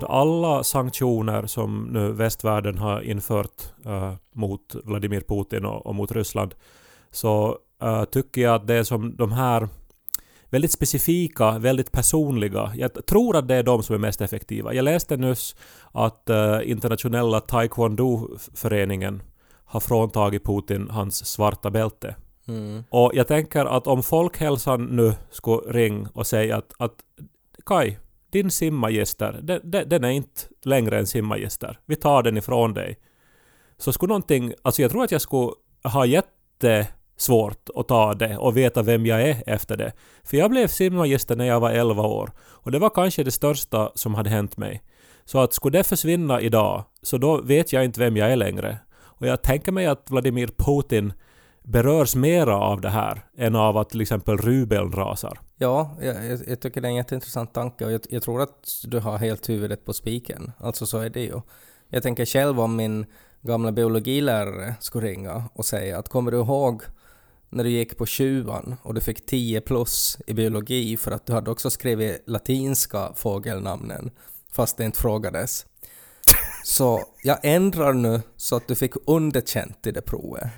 bland alla sanktioner som nu västvärlden har infört uh, mot Vladimir Putin och, och mot Ryssland så uh, tycker jag att det är som de här väldigt specifika, väldigt personliga. Jag tror att det är de som är mest effektiva. Jag läste nyss att uh, internationella taekwondo-föreningen har fråntagit Putin hans svarta bälte. Mm. Och jag tänker att om folkhälsan nu skulle ringa och säga att, att Kai, din simmagister, den, den, är inte längre en simmagister. Vi tar den ifrån dig. Så skulle någonting, alltså jag tror att jag skulle ha jättesvårt att ta det och veta vem jag är efter det. För jag blev simmagister när jag var 11 år. Och det var kanske det största som hade hänt mig. Så att skulle det försvinna idag, så då vet jag inte vem jag är längre. Och jag tänker mig att Vladimir Putin berörs mera av det här än av att till exempel rubeln rasar. Ja, jag, jag tycker det är en jätteintressant tanke och jag, jag, tror att du har helt huvudet på spiken. Alltså så är det ju. Jag tänker själv om min gamla biologilärare skulle ringa och säga att kommer du ihåg när du gick på tjuvan och du fick 10 plus i biologi för att du hade också skrivit latinska fågelnamnen fast det inte frågades. Så jag ändrar nu så att du fick underkänt i det provet.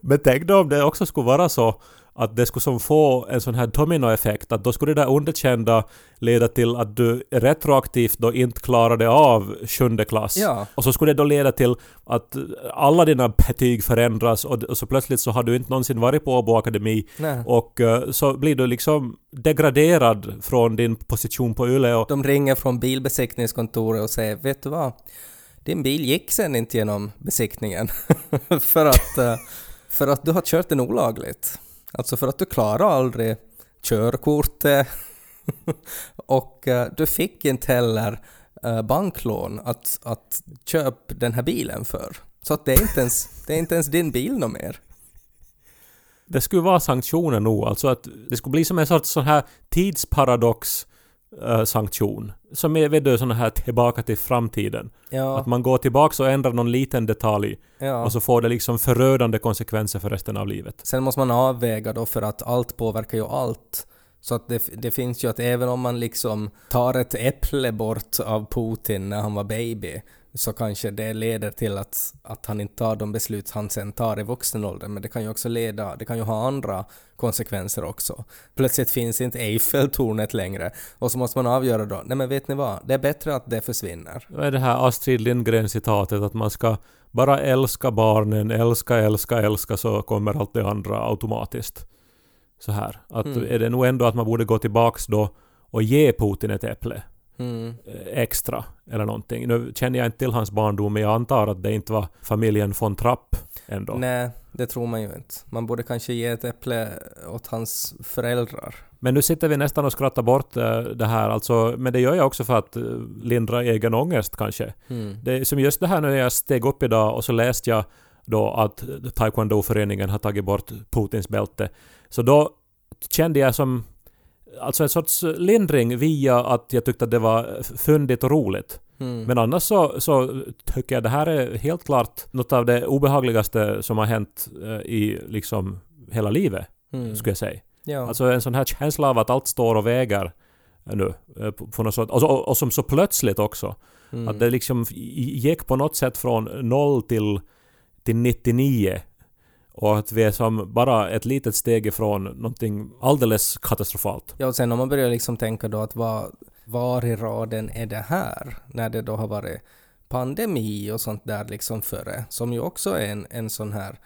Men tänk då om det också skulle vara så att det skulle som få en sån här dominoeffekt att då skulle det där underkända leda till att du retroaktivt då inte klarade av sjunde klass. Ja. Och så skulle det då leda till att alla dina betyg förändras och, och så plötsligt så har du inte någonsin varit på Åbo Akademi Nej. och uh, så blir du liksom degraderad från din position på och... De ringer från bilbesiktningskontoret och säger ”Vet du vad? Din bil gick sen inte genom besiktningen för att uh, för att du har kört den olagligt. Alltså för att du klarade aldrig körkortet och eh, du fick inte heller eh, banklån att, att köpa den här bilen för. Så att det är inte ens, det är inte ens din bil något mer. Det skulle vara sanktioner nog, alltså att det skulle bli som en sorts sån här tidsparadox uh, sanktion. Som är vet du, såna här tillbaka till framtiden. Ja. Att man går tillbaka och ändrar någon liten detalj Ja. och så får det liksom förödande konsekvenser för resten av livet. Sen måste man avväga då för att allt påverkar ju allt. Så att det, det finns ju att även om man liksom tar ett äpple bort av Putin när han var baby så kanske det leder till att, att han inte tar de beslut han sen tar i vuxen ålder. Men det kan ju också leda, det kan ju ha andra konsekvenser också. Plötsligt finns inte Eiffeltornet längre och så måste man avgöra då, nej men vet ni vad, det är bättre att det försvinner. Vad är det här Astrid Lindgren-citatet att man ska bara älska barnen, älska, älska, älska så kommer allt det andra automatiskt. Så här. Att Mm. är det nog ändå att man borde gå tillbaks då och ge Putin ett äpple Mm. eh, extra eller någonting. Nu känner jag inte till hans barndom men jag antar att det inte var familjen von Trapp ändå. Nej, det tror man ju inte. Man borde kanske ge ett äpple åt hans föräldrar. Men nu sitter vi nästan och skrattar bort eh, det här alltså, men det gör jag också för att eh, lindra egen ångest kanske. Mm. Det som just det här när jag steg upp idag och så läste jag då att Taekwondo-föreningen har tagit bort Putins bälte. Så då kände jag som alltså en sorts lindring via att jag tyckte att det var fyndigt och roligt. Mm. Men annars så, så tycker jag det här är helt klart något av det obehagligaste som har hänt eh, i liksom hela livet, Mm. skulle jag säga. Ja. Alltså en sån här känsla av att allt står och väger nu. eh, På, på något sätt. Och, så, och som så plötsligt också. mm. Att det liksom gick på något sätt från 0 till, till 99. Och att vi är som bara ett litet steg ifrån någonting alldeles katastrofalt. Ja, och sen om man börjar liksom tänka då att var, var i raden är det här? När det då har varit pandemi och sånt där liksom före, som ju också är en, en sån här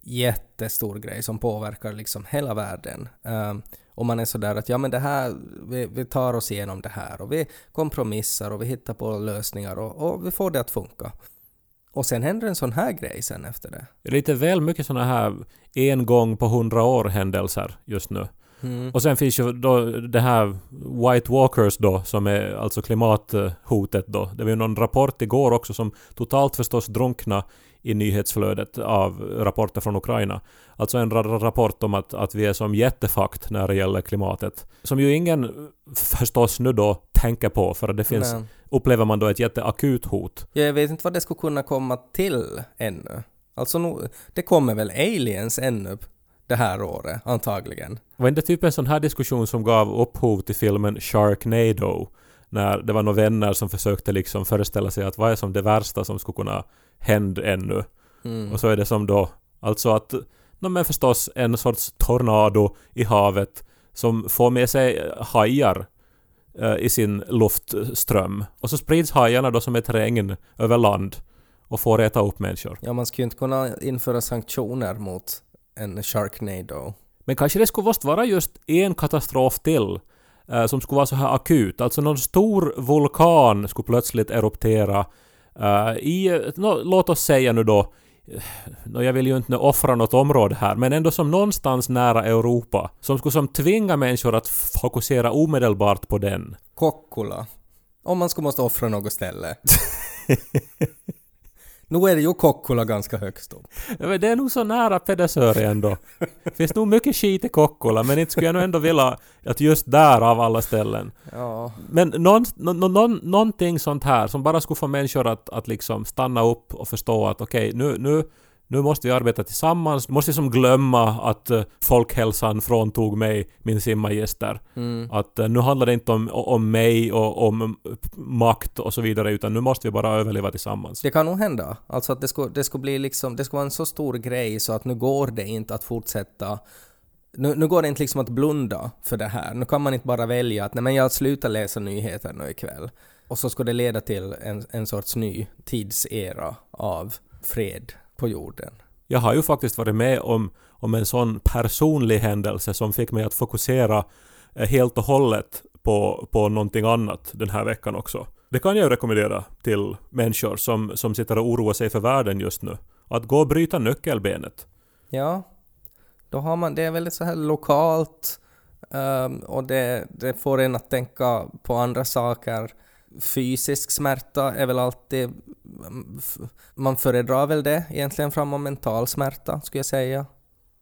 jättestor grej som påverkar liksom hela världen. Um, och man är sådär att ja men det här, vi, vi tar oss igenom det här och vi kompromissar och vi hittar på lösningar och, och vi får det att funka. Och sen händer en sån här grej sen efter det. Lite väl mycket såna här en gång på hundra år händelser just nu. Mm. Och sen finns ju då det här White Walkers då, som är alltså klimathotet då. Det var ju någon rapport igår också som totalt förstås drunkna i nyhetsflödet av rapporter från Ukraina. Alltså en ra- rapport om att, att vi är som jättefakt när det gäller klimatet. Som ju ingen förstås nu då tänker på för det finns, Nej. upplever man då ett jätteakut hot. Ja, jag vet inte vad det skulle kunna komma till ännu. Alltså, nu, det kommer väl aliens ännu det här året, antagligen. Var inte typ en sån här diskussion som gav upphov till filmen Sharknado? När det var några vänner som försökte liksom föreställa sig att vad är som det värsta som skulle kunna hända ännu? Mm. Och så är det som då, alltså att, no, men förstås en sorts tornado i havet som får med sig hajar eh, i sin luftström. Och så sprids hajarna då som ett regn över land och får äta upp människor. Ja, man skulle ju inte kunna införa sanktioner mot en Sharknado. Men kanske det skulle vara just en katastrof till eh, som skulle vara så här akut. Alltså någon stor vulkan skulle plötsligt eruptera eh, i, nå, låt oss säga nu då, eh, nå, jag vill ju inte offra något område här, men ändå som någonstans nära Europa, som skulle som tvinga människor att fokusera omedelbart på den. Kokkola. Om man skulle måste offra något ställe. nu är det ju Kokkola ganska högst upp. Ja, men det är nog så nära Pedersöre ändå. Det finns nog mycket skit i Kokkola, men inte skulle jag nog ändå vilja att just där av alla ställen. Ja. Men någon, nå- nå- någon, någonting sånt här som bara skulle få människor att, att liksom stanna upp och förstå att okej, nu, nu, nu måste vi arbeta tillsammans. Måste som glömma att uh, folkhälsan fråntog mig min simmagister. Mm. Att eh, nu handlar det inte om, om mig och om eh, makt och så vidare, utan nu måste vi bara överleva tillsammans. Det kan nog hända. Alltså att det skulle, det skulle bli liksom, det skulle vara en så stor grej så att nu går det inte att fortsätta nu, nu går det inte liksom att blunda för det här. Nu kan man inte bara välja att nej men jag slutar läsa nyheter nu ikväll. Och så ska det leda till en, en sorts ny tidsera av fred på jorden. Jag har ju faktiskt varit med om, om en sån personlig händelse som fick mig att fokusera eh, helt och hållet på, på någonting annat den här veckan också. Det kan jag rekommendera till människor som, som sitter och oroar sig för världen just nu. Att gå och bryta nyckelbenet. Ja, då har man, det är väldigt så här lokalt ehm, och det, det får en att tänka på andra saker. Fysisk smärta är väl alltid... Man föredrar väl det egentligen framför mental smärta, skulle jag säga.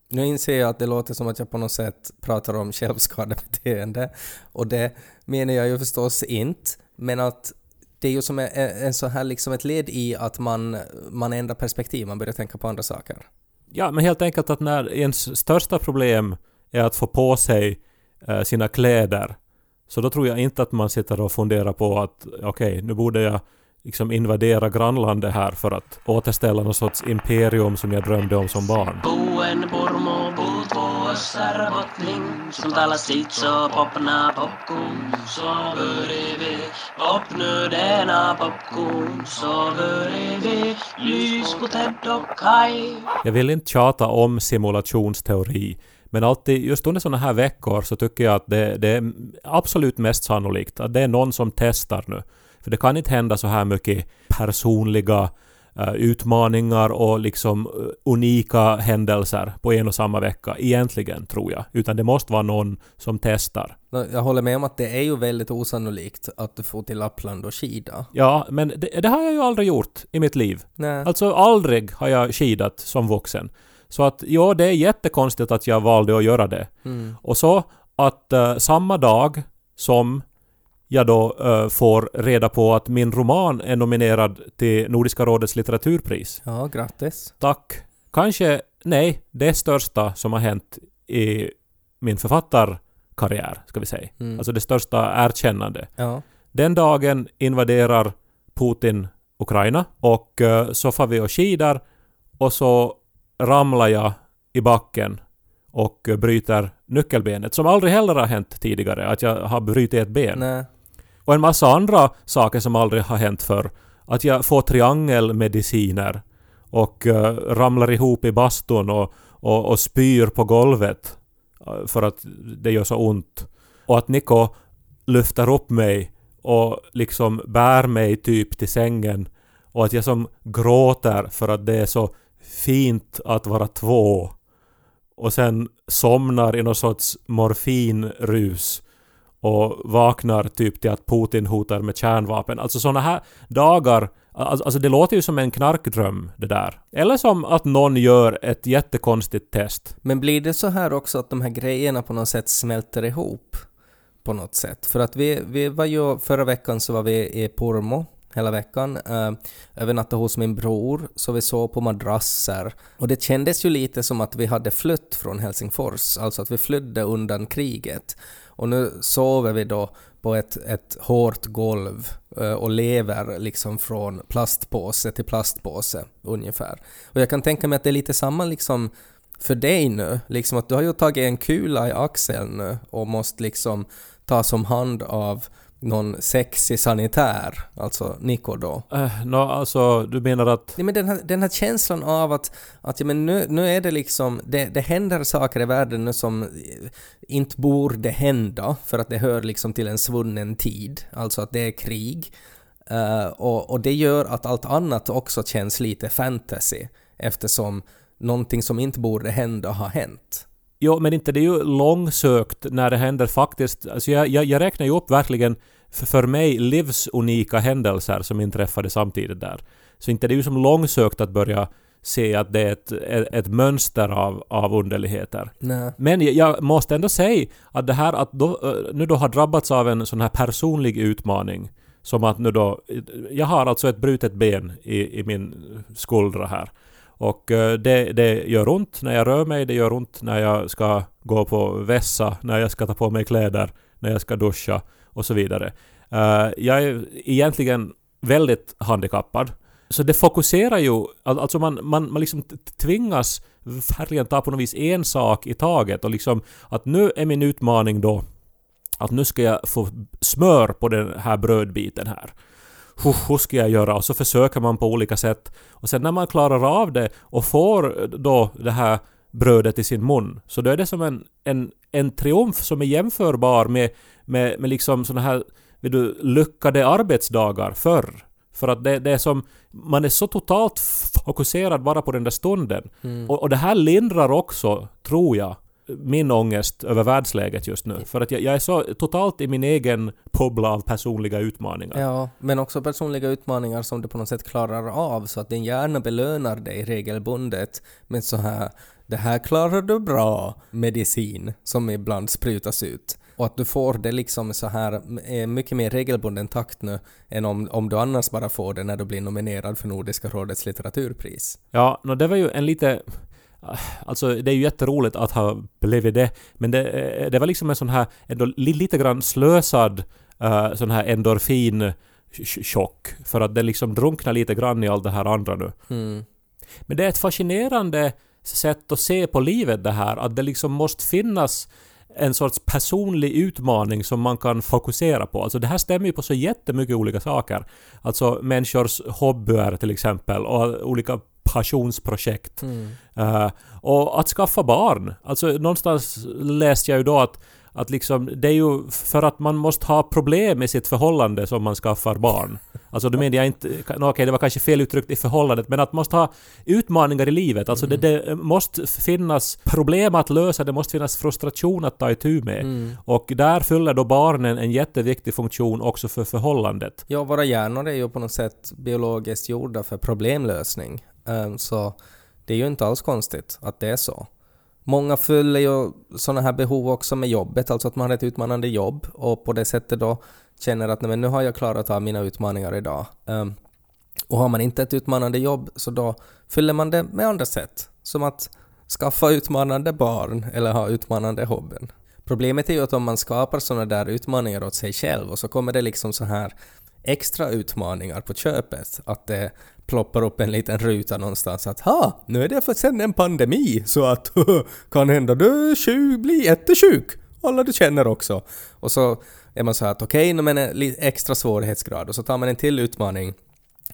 Nu inser jag att det låter som att jag på något sätt pratar om självskadebeteende och det menar jag ju förstås inte, men att det är ju som en, en så här liksom ett led i att man, man ändrar perspektiv, man börjar tänka på andra saker. Ja, men helt enkelt att när ens största problem är att få på sig eh, sina kläder, så då tror jag inte att man sitter och funderar på att okej, nu borde jag liksom invadera grannlandet här för att återställa någon sorts imperium som jag drömde om som barn. Jag vill inte tjata om simulationsteori, men alltid just under sådana här veckor så tycker jag att det, det är absolut mest sannolikt att det är någon som testar nu. För det kan inte hända så här mycket personliga eh, utmaningar och liksom eh, unika händelser på en och samma vecka egentligen, tror jag. Utan det måste vara någon som testar. Jag håller med om att det är ju väldigt osannolikt att du får till Lappland och skida. Ja, men det, det har jag ju aldrig gjort i mitt liv. Nej. Alltså aldrig har jag skidat som vuxen. Så att ja, det är jättekonstigt att jag valde att göra det. Mm. Och så att eh, samma dag som jag då eh, får reda på att min roman är nominerad till Nordiska rådets litteraturpris. Ja, grattis. Tack. Kanske, nej, det största som har hänt i min författarkarriär, ska vi säga. Mm. Alltså det största erkännande. Ja. Den dagen invaderar Putin Ukraina och eh, så får vi och skidar och så ramlar jag i backen och bryter nyckelbenet som aldrig heller har hänt tidigare, att jag har brutit ett ben. Nej. Och en massa andra saker som aldrig har hänt för Att jag får triangelmediciner och eh, ramlar ihop i bastun och, och, och spyr på golvet eh, för att det gör så ont. Och att Niko lyfter upp mig och liksom bär mig typ till sängen och att jag som gråter för att det är så fint att vara två och sen somnar i någon sorts morfinrus och vaknar typ till att Putin hotar med kärnvapen. Alltså såna här dagar, alltså, alltså det låter ju som en knarkdröm det där. Eller som att någon gör ett jättekonstigt test. Men blir det så här också att de här grejerna på något sätt smälter ihop? På något sätt. För att vi, vi var ju, förra veckan så var vi i Pormo hela veckan. Eh, uh, övernattade hos min bror, så vi sov på madrasser. Och det kändes ju lite som att vi hade flytt från Helsingfors, alltså att vi flydde undan kriget. Och nu sover vi då på ett, ett hårt golv eh, och lever liksom från plastpåse till plastpåse ungefär. Och jag kan tänka mig att det är lite samma liksom för dig nu, liksom att du har ju tagit en kula i axeln nu och måste liksom tas om hand av någon sexig sanitär, alltså Nico då. Uh, no, alltså, du menar att... Nej, men den, här, den här känslan av att, att ja, men nu, nu är det liksom, det, det händer saker i världen nu som inte borde hända för att det hör liksom till en svunnen tid, alltså att det är krig. Uh, och, och det gör att allt annat också känns lite fantasy eftersom någonting som inte borde hända har hänt. Jo, men inte det är ju långsökt när det händer faktiskt. Alltså jag, jag, jag räknar ju upp verkligen för, för mig livsunika händelser som inträffade samtidigt där. Så inte det är ju som långsökt att börja se att det är ett, ett, ett mönster av, av underligheter. Nej. Men jag måste ändå säga att det här att då, nu då har drabbats av en sån här personlig utmaning som att nu då... Jag har alltså ett brutet ben i, i min skuldra här. Och eh, det, det gör ont när jag rör mig, det gör ont när jag ska gå på vässa, när jag ska ta på mig kläder, när jag ska duscha och så vidare. Eh, jag är egentligen väldigt handikappad. Så det fokuserar ju, alltså man, man, man liksom tvingas verkligen ta på något vis en sak i taget och liksom att nu är min utmaning då att nu ska jag få smör på den här brödbiten här hur ska jag göra? Och så försöker man på olika sätt. Och sen när man klarar av det och får då det här brödet i sin mun, så då är det som en, en, en triumf som är jämförbar med, med, med liksom såna här vet du, lyckade arbetsdagar förr. För att det, det är som... Man är så totalt fokuserad bara på den där stunden. Mm. Och, och det här lindrar också, tror jag, min ångest över världsläget just nu. För att jag, jag, är så totalt i min egen bubbla av personliga utmaningar. Ja, men också personliga utmaningar som du på något sätt klarar av så att din hjärna belönar dig regelbundet med så här ”det här klarar du bra” medicin som ibland sprutas ut. Och att du får det liksom så här mycket mer regelbunden takt nu än om, om du annars bara får det när du blir nominerad för Nordiska rådets litteraturpris. Ja, no, det var ju en lite Alltså det är ju jätteroligt att ha blivit det, men det, eh, det var liksom en sån här ändå lite grann slösad uh, sån här endorfin chock för att det liksom drunknar lite grann i allt det här andra nu. Mm. Men det är ett fascinerande sätt att se på livet det här, att det liksom måste finnas en sorts personlig utmaning som man kan fokusera på. Alltså det här stämmer ju på så jättemycket olika saker. Alltså människors hobbyer till exempel och olika passionsprojekt. Mm. Uh, och att skaffa barn. Alltså någonstans läste jag ju då att att liksom, det är ju för att man måste ha problem med sitt förhållande som man skaffar barn. Alltså då menar jag inte... Okej, okay, det var kanske fel uttryckt i förhållandet, men att man måste ha utmaningar i livet. Alltså mm. det, det, måste finnas problem att lösa, det måste finnas frustration att ta itu med. Mm. Och där fyller då barnen en jätteviktig funktion också för förhållandet. Ja, våra hjärnor är ju på något sätt biologiskt gjorda för problemlösning. Eh, så det är ju inte alls konstigt att det är så. Många fyller ju sådana här behov också med jobbet, alltså att man har ett utmanande jobb och på det sättet då känner att nej, nu har jag klarat av mina utmaningar idag. Ehm, och har man inte ett utmanande jobb så då fyller man det med andra sätt, som att skaffa utmanande barn eller ha utmanande hobben. Problemet är ju att om man skapar sådana där utmaningar åt sig själv och så kommer det liksom så här extra utmaningar på köpet, att det ploppar upp en liten ruta någonstans att ha, nu är det för sen en pandemi så att kan hända du sjuk, blir jättesjuk. Alla du känner också. Och så är man så här att okej, okay, men en extra svårighetsgrad och så tar man en till utmaning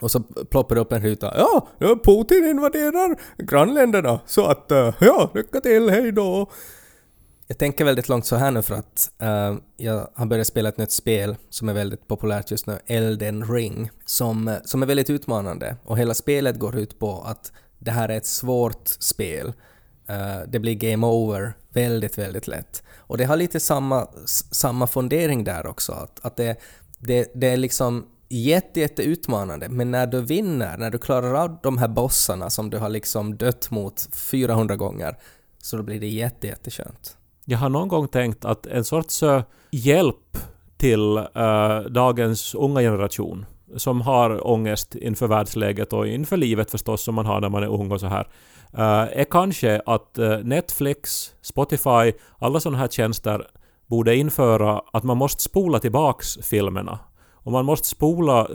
och så ploppar det upp en ruta. Ja, Putin invaderar grannländerna så att eh, ja, lycka till, hej då. Jag tänker väldigt långt så här nu för att uh, jag har börjat spela ett nytt spel som är väldigt populärt just nu, Elden Ring, som, eh, som är väldigt utmanande och hela spelet går ut på att det här är ett svårt spel. Uh, det blir game over väldigt, väldigt lätt. Och det har lite samma, samma fundering där också, att, att det, det, det är liksom jätte, jätte utmanande, men när du vinner, när du klarar av de här bossarna som du har liksom dött mot 400 gånger, så då blir det jätte, jätteskönt. Jag har någon gång tänkt att en sorts eh, hjälp till uh, dagens unga generation som har ångest inför världsläget och inför livet förstås som man har när man är ung och så här eh, är kanske att Netflix, Spotify, alla sådana här tjänster borde införa att man måste spola tillbaks filmerna. Och man måste spola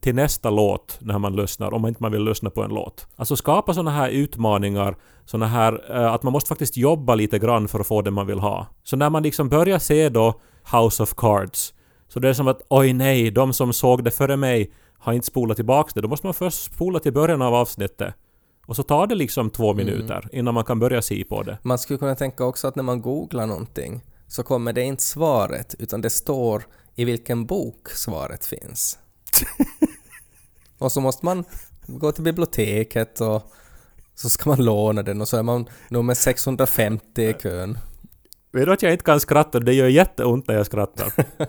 till nästa låt när man lyssnar, om inte man vill lyssna på en låt. Alltså skapa sådana här utmaningar, sådana här att man måste faktiskt jobba lite grann för att få det man vill ha. Så när man liksom börjar se då House of Cards, så det är som att oj nej, de som såg det före mig har inte spolat tillbaks det. Då måste man först spola till början av avsnittet. Och så tar det liksom två Mm. minuter innan man kan börja se på det. Man skulle kunna tänka också att när man googlar någonting så kommer det inte svaret utan det står i vilken bok svaret finns. och så måste man gå till biblioteket och så ska man låna den och så är man nummer 650 i kön. Vet du att jag inte kan skratta? Det gör jätteont när jag skrattar.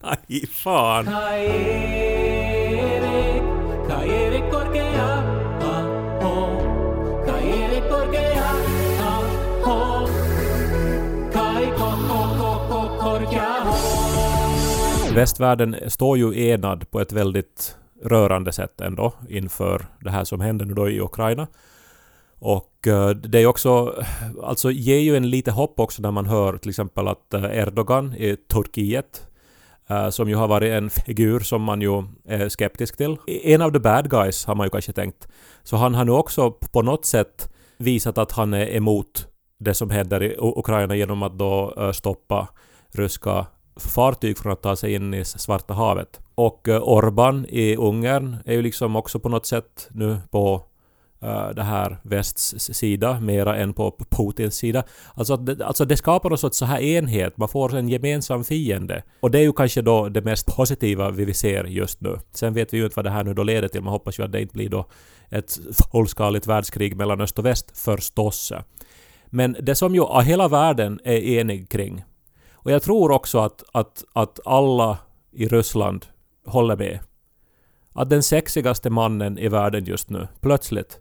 Aj, fan. Västvärlden står ju enad på ett väldigt rörande sätt ändå inför det här som händer nu då i Ukraina. Och eh, det är också, alltså ger ju en lite hopp också när man hör till exempel att eh, Erdogan i Turkiet, eh, som ju har varit en figur som man ju är skeptisk till. En av the bad guys har man ju kanske tänkt. Så han har nu också på något sätt visat att han är emot det som händer i Ukraina genom att då stoppa ryska fartyg från att ta sig in i Svarta havet. Och eh, Orban i Ungern är ju liksom också på något sätt nu på uh, det här västs sida mera än på Putins sida. Alltså, att det, alltså det skapar en sorts så här enhet, man får en gemensam fiende. Och det är ju kanske då det mest positiva vi ser just nu. Sen vet vi ju inte vad det här nu då leder till, man hoppas ju att det inte blir då ett fullskaligt världskrig mellan öst och väst förstås. Men det som ju hela världen är enig kring, och jag tror också att, att, att alla i Ryssland håller med, att den sexigaste mannen i världen just nu, plötsligt,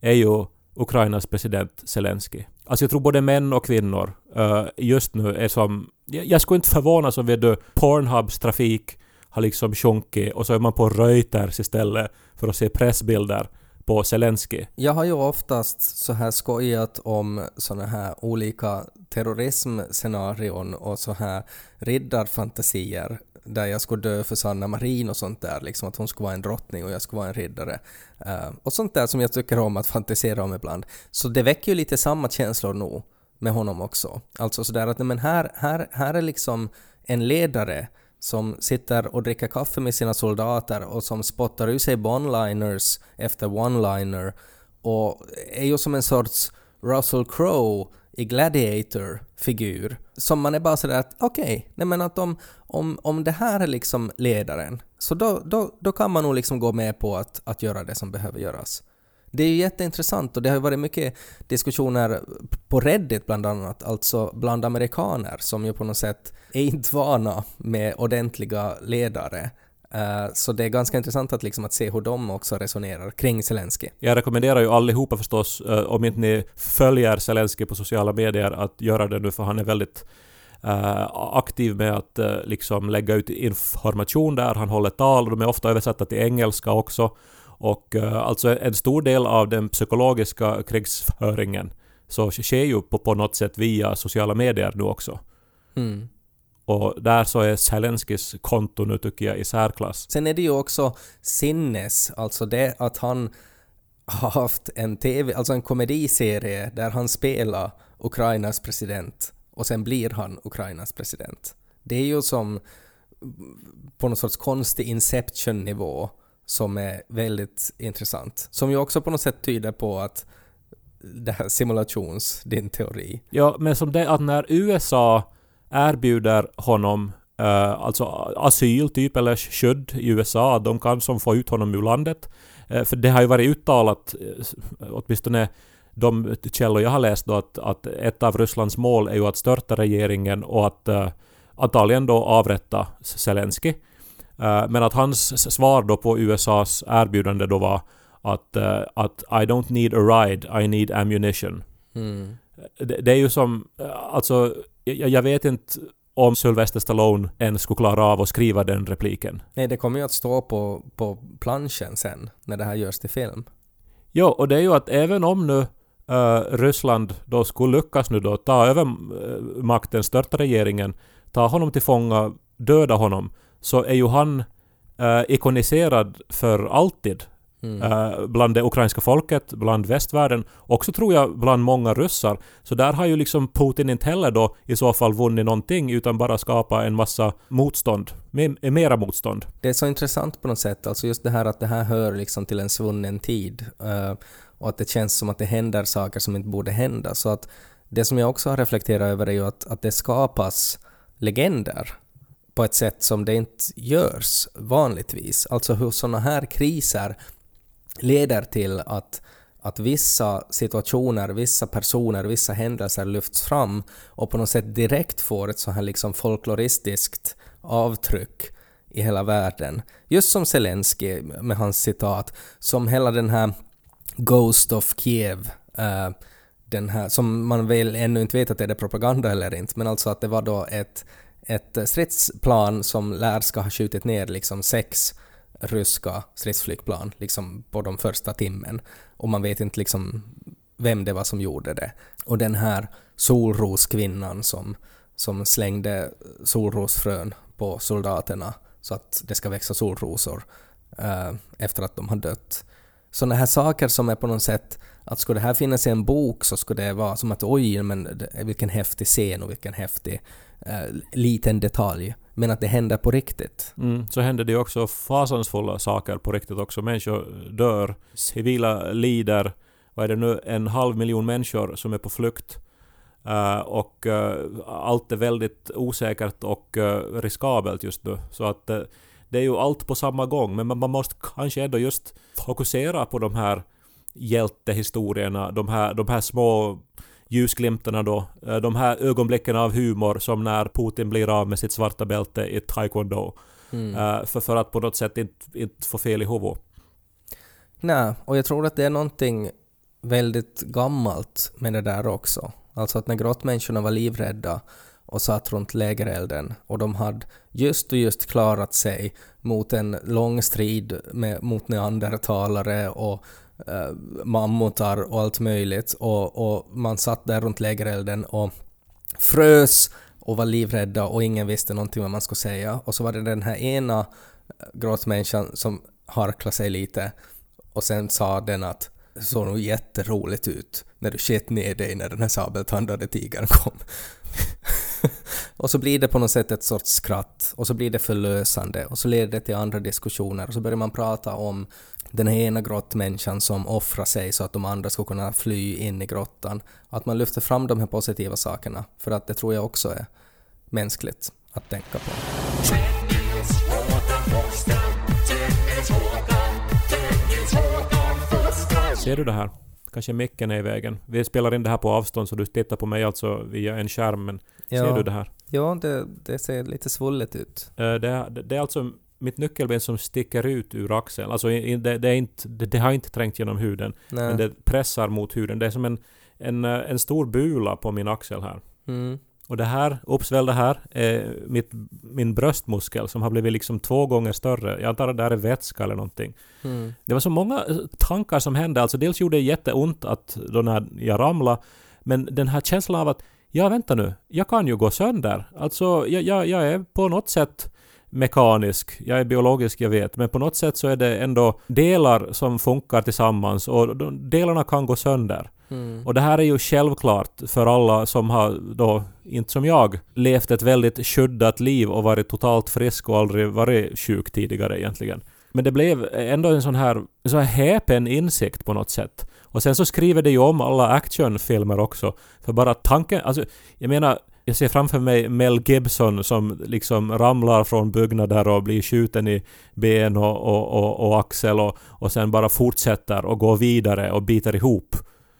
är ju Ukrainas president Zelensky. Alltså jag tror både män och kvinnor uh, just nu är som... Jag, jag skulle inte förvånas om du, Pornhubs trafik har liksom sjunkit och så är man på Reuters istället för att se pressbilder på Zelensky. Jag har ju oftast så här skojat om såna här olika terrorismscenarion och så här riddarfantasier där jag skulle dö för Sanna Marin och sånt där, liksom att hon skulle vara en drottning och jag skulle vara en riddare. Uh, och sånt där som jag tycker om att fantisera om ibland. Så det väcker ju lite samma känslor nog med honom också. Alltså sådär att nej, men här, här, här är liksom en ledare som sitter och dricker kaffe med sina soldater och som spottar ur sig one-liners efter one-liner och är ju som en sorts Russell Crowe i Gladiator-figur. Som man är bara sådär att okej, nej men att om, om, om det här är liksom ledaren, så då, då, då kan man nog liksom gå med på att, att göra det som behöver göras. Det är ju jätteintressant och det har ju varit mycket diskussioner på Reddit bland annat, alltså bland amerikaner som ju på något sätt är inte vana med ordentliga ledare. Eh, så det är ganska intressant att, liksom att se hur de också resonerar kring Zelensky. Jag rekommenderar ju allihopa förstås, eh, om inte ni följer Zelensky på sociala medier, att göra det nu för han är väldigt eh, aktiv med att liksom lägga ut information där. Han håller tal och de är ofta översatta till engelska också. Och eh, alltså en stor del av den psykologiska krigsföringen så sker ju på, på något sätt via sociala medier nu också. Mm. Och där så är Zelenskys konto nu tycker jag i särklass. Sen är det ju också sinnes, alltså det att han har haft en TV, alltså en komediserie där han spelar Ukrainas president och sen blir han Ukrainas president. Det är ju som på någon sorts konstig Inception-nivå som är väldigt intressant. Som ju också på något sätt tyder på att det här simulations, din teori. Ja, men som det att när USA erbjuder honom eh, alltså asyl typ eller skydd i USA, att de kan som få ut honom ur landet. Eh, för det har ju varit uttalat, eh, åtminstone de källor jag har läst då, att, att ett av Rysslands mål är ju att störta regeringen och att eh, antagligen då avrätta Zelensky. Eh, men att hans svar då på USAs erbjudande då var att, eh, att I don't need a ride, I need ammunition. Mm. Det, det är ju som, eh, alltså, jag, jag vet inte om Sylvester Stallone ens skulle klara av att skriva den repliken. Nej, det kommer ju att stå på, på planschen sen, när det här görs till film. Jo, och det är ju att även om nu uh, Ryssland då skulle lyckas nu då ta över uh, makten, störta regeringen, ta honom till fånga, döda honom, så är ju han uh, ikoniserad för alltid. Mm. Uh, bland det ukrainska folket, bland västvärlden, också tror jag bland många ryssar. Så där har ju liksom Putin inte heller då i så fall vunnit någonting utan bara skapa en massa motstånd, mer, mera motstånd. Det är så intressant på något sätt, alltså just det här att det här hör liksom till en svunnen tid. Uh, och att det känns som att det händer saker som inte borde hända. Så att det som jag också har reflekterat över är ju att, att det skapas legender på ett sätt som det inte görs vanligtvis. Alltså hur sådana här kriser leder till att, att vissa situationer, vissa personer, vissa händelser lyfts fram och på något sätt direkt får ett så här liksom folkloristiskt avtryck i hela världen. Just som Zelensky med hans citat, som hela den här Ghost of Kiev, uh, den här, som man väl ännu inte vet att är det propaganda eller inte, men alltså att det var då ett, ett stridsplan som lär ska ha skjutit ner liksom sex ryska stridsflygplan liksom på de första timmen och man vet inte liksom vem det var som gjorde det. Och den här solroskvinnan som, som slängde solrosfrön på soldaterna så att det ska växa solrosor uh, efter att de har dött. Sådana här saker som är på något sätt att skulle det här finnas i en bok så skulle det vara som att oj, men vilken häftig scen och vilken häftig uh, liten detalj. Men att det händer på riktigt. Mm, så händer det också fasansfulla saker på riktigt också. Människor dör, civila lider. Vad är det nu? En halv miljon människor som är på flykt. Uh, och uh, allt är väldigt osäkert och uh, riskabelt just nu. Så att det är ju allt på samma gång. Men man, man måste kanske ändå just fokusera på de här hjältehistorierna, de här, de här små ljusglimtarna då. Eh, de här ögonblicken av humor som när Putin blir av med sitt svarta bälte i taekwondo. Mm. Uh, för, för att på något sätt inte, inte få fel i huvudet. Nej, och jag tror att det är någonting väldigt gammalt med det där också. Alltså att när grottmänniskorna var livrädda och satt runt lägerelden och de hade just och just klarat sig mot en lång strid med, mot neandertalare och Eh, mammutar och allt möjligt. Och, och man satt där runt lägerelden och frös och var livrädda och ingen visste någonting vad man skulle säga. Och så var det den här ena eh, gråtmänniskan som harklade sig lite. Och sen sa den att det såg nog jätteroligt ut när du sket ner dig när den här sabeltandade tigern kom. och så blir det på något sätt ett sorts skratt och så blir det förlösande och så leder det till andra diskussioner och så börjar man prata om den här ena grottmänniskan som offrar sig så att de andra ska kunna fly in i grottan. Att man lyfter fram de här positiva sakerna för att det tror jag också är mänskligt att tänka på. Ser du det här? Kanske micken är i vägen. Vi spelar in det här på avstånd så du tittar på mig alltså via en skärm men ja. ser du det här? Ja, det, det ser lite svullet ut. Det, det, det, är alltså mitt nyckelben som sticker ut ur axeln. Alltså det, det, inte, det, det, har inte trängt genom huden. Nej. Men det pressar mot huden. Det är som en, en, eh, en stor bula på min axel här. Mm. Och det här, uppsvällda här, är mitt, min bröstmuskel som har blivit liksom två gånger större. Jag antar att det här är vätska eller någonting. Mm. Det var så många eh, tankar som hände. Alltså dels gjorde det jätteont att då när jag ramlade, men den här känslan av att ja, vänta nu, jag kan ju gå sönder. Alltså, jag, jag, jag är på något sätt mekanisk, jag är biologisk, jag vet, men på något sätt så är det ändå delar som funkar tillsammans och delarna kan gå sönder. Mm. Och det här är ju självklart för alla som har då, inte som jag, levt ett väldigt skyddat liv och varit totalt frisk och aldrig varit sjuk tidigare egentligen. Men det blev ändå en sån här, en sån här häpen insikt på något sätt. Och sen så skriver det ju om alla actionfilmer också. För bara tanken, alltså jag menar jag ser framför mig Mel Gibson som liksom ramlar från byggnader och blir skjuten i ben och, och, och, och axel och, och sen bara fortsätter och går vidare och biter ihop.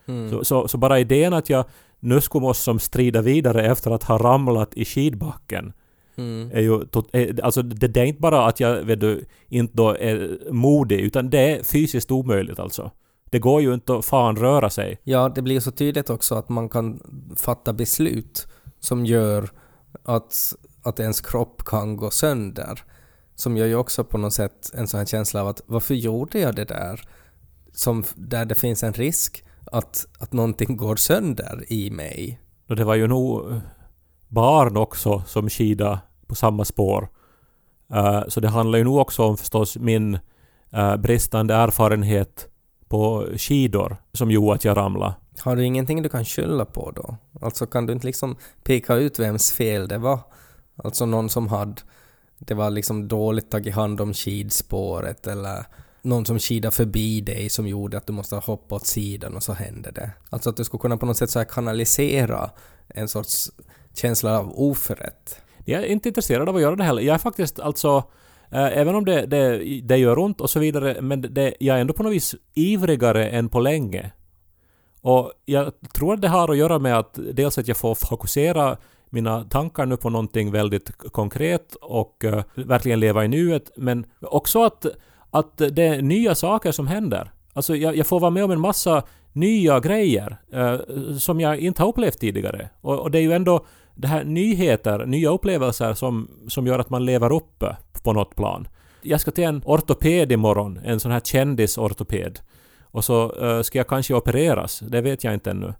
Mm. Så, så, så, bara idén att jag nu skulle måste som strida vidare efter att ha ramlat i skidbacken mm. är ju... Är, alltså det, det är inte bara att jag vet du, inte då är modig utan det är fysiskt omöjligt alltså. Det går ju inte att fan röra sig. Ja, det blir så tydligt också att man kan fatta beslut som gör att att ens kropp kan gå sönder. Som gör ju också på något sätt en sån här känsla av att varför gjorde jag det där? Som, där det finns en risk att, att någonting går sönder i mig. Och det var ju nog eh, barn också som skida på samma spår. Uh, så det handlar ju nog också om förstås min uh, bristande erfarenhet på skidor som gjorde att jag ramlade. Har du ingenting du kan skylla på då? Alltså kan du inte liksom peka ut vems fel det var? Alltså någon som hade... Det var liksom dåligt tagit hand om skidspåret eller någon som skidade förbi dig som gjorde att du måste hoppa åt sidan och så hände det. Alltså att du skulle kunna på något sätt så här kanalisera en sorts känsla av oförrätt. Jag är inte intresserad av att göra det heller. Jag är faktiskt alltså... Eh, även om det, det, det gör ont och så vidare, men det, jag är ändå på något vis ivrigare än på länge. Och jag tror att det har att göra med att dels att jag får fokusera mina tankar nu på någonting väldigt konkret och uh, verkligen leva i nuet, men också att, att det är nya saker som händer. Alltså jag, jag får vara med om en massa nya grejer uh, som jag inte har upplevt tidigare. Och, och, det är ju ändå det här nyheter, nya upplevelser som, som gör att man lever uppe på något plan. Jag ska till en ortoped imorgon, en sån här kändisortoped. Och så uh, ska jag kanske opereras, det vet jag inte ännu.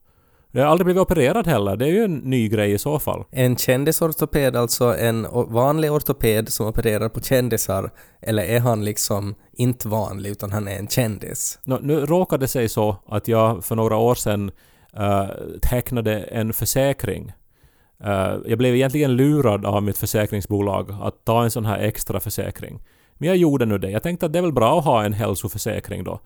Jag har aldrig blivit opererad heller, det är ju en ny grej i så fall. En kändisortoped, alltså en vanlig ortoped som opererar på kändisar, eller är han liksom inte vanlig utan han är en kändis? No, nu råkade det sig så att jag för några år sedan uh, tecknade en försäkring. Uh, jag blev egentligen lurad av mitt försäkringsbolag att ta en sån här extra försäkring. Men jag gjorde nu det. Jag tänkte att det är väl bra att ha en hälsoförsäkring då.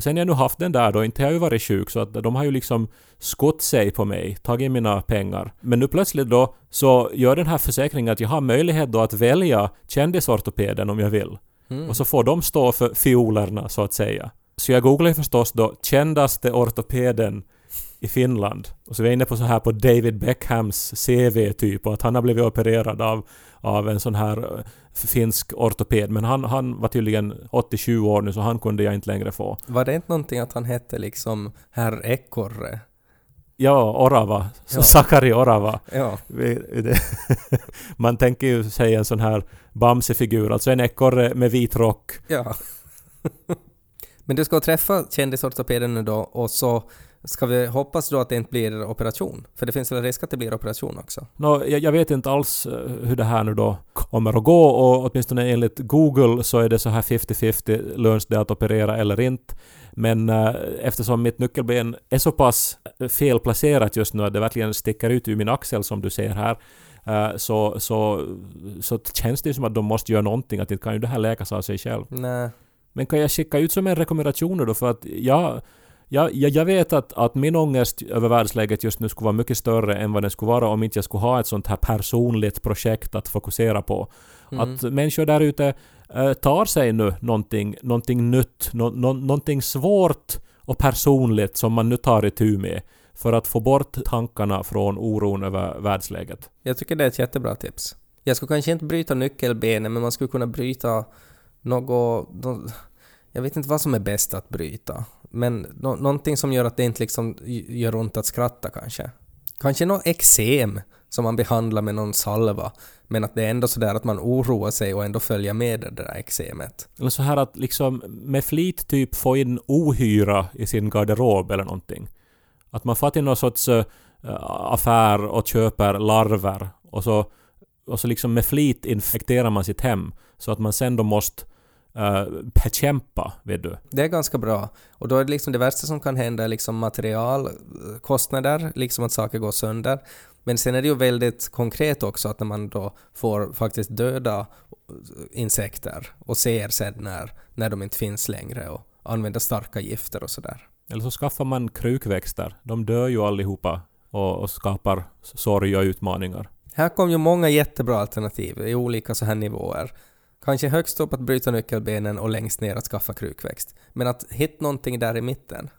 Och sen jag nu haft den där då, inte har jag ju varit sjuk så att de har ju liksom skott sig på mig, tagit mina pengar. Men nu plötsligt då så gör den här försäkringen att jag har möjlighet då att välja kändisortopeden om jag vill. Mm. Och så får de stå för fiolerna så att säga. Så jag googlade förstås då kändaste ortopeden i Finland. Och så är jag inne på så här på David Beckhams CV typ och att han har blivit opererad av, av en sån här eh, finsk ortoped. Men han, han var tydligen 87 år nu så han kunde jag inte längre få. Var det inte någonting att han hette liksom herr Ekorre? Ja, Orava. Ja. Sakari Orava. Ja. Man tänker ju sig en sån här Bamse-figur, alltså en ekorre med vit rock. Ja. Men du ska träffa kändisortopeden nu då och så Ska vi hoppas då att det inte blir operation? För det finns väl risk att det blir operation också? No, jag, jag, vet inte alls eh, hur det här nu då kommer att gå och åtminstone enligt Google så är det så här 50-50 löns det att operera eller inte. Men äh, eftersom mitt nyckelben är så pass eh, felplacerat just nu att det verkligen sticker ut ur min axel som du ser här äh, så, så, så känns det som att de måste göra någonting, att inte kan ju det här läkas av sig själv. Nej. Men kan jag skicka ut som en rekommendation då för att jag jag, jag, jag vet att, att min ångest över världsläget just nu skulle vara mycket större än vad den skulle vara om inte jag skulle ha ett sånt här personligt projekt att fokusera på. Mm. Att människor där ute äh, tar sig nu någonting, någonting nytt, no, no, någonting svårt och personligt som man nu tar itu med för att få bort tankarna från oron över världsläget. Jag tycker det är ett jättebra tips. Jag skulle kanske inte bryta nyckelbenet, men man skulle kunna bryta något... något jag vet inte vad som är bäst att bryta. Men no någonting som gör att det inte liksom gör ont att skratta kanske. Kanske något eksem som man behandlar med någon salva, men att det är ändå sådär att man oroar sig och ändå följer med det där eksemet. Eller så här att liksom med flit typ få in ohyra i sin garderob eller någonting. Att man får till någon sorts uh, affär och köper larver och så, och så liksom med flit infekterar man sitt hem så att man sen då måste uh, bekämpa, vet du. Det är ganska bra. Och då är det liksom det värsta som kan hända är liksom materialkostnader, liksom att saker går sönder. Men sen är det ju väldigt konkret också att när man då får faktiskt döda insekter och ser sen när, när de inte finns längre och använder starka gifter och sådär. Eller så skaffar man krukväxter. De dör ju allihopa och, och skapar sorg och utmaningar. Här kom ju många jättebra alternativ i olika så här nivåer. Kanske högst upp att bryta nyckelbenen och längst ner att skaffa krukväxt. Men att hitta någonting där i mitten.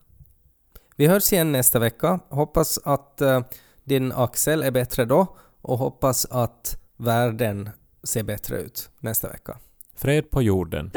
Vi hörs igen nästa vecka. Hoppas att uh, din axel är bättre då och hoppas att världen ser bättre ut nästa vecka. Fred på jorden.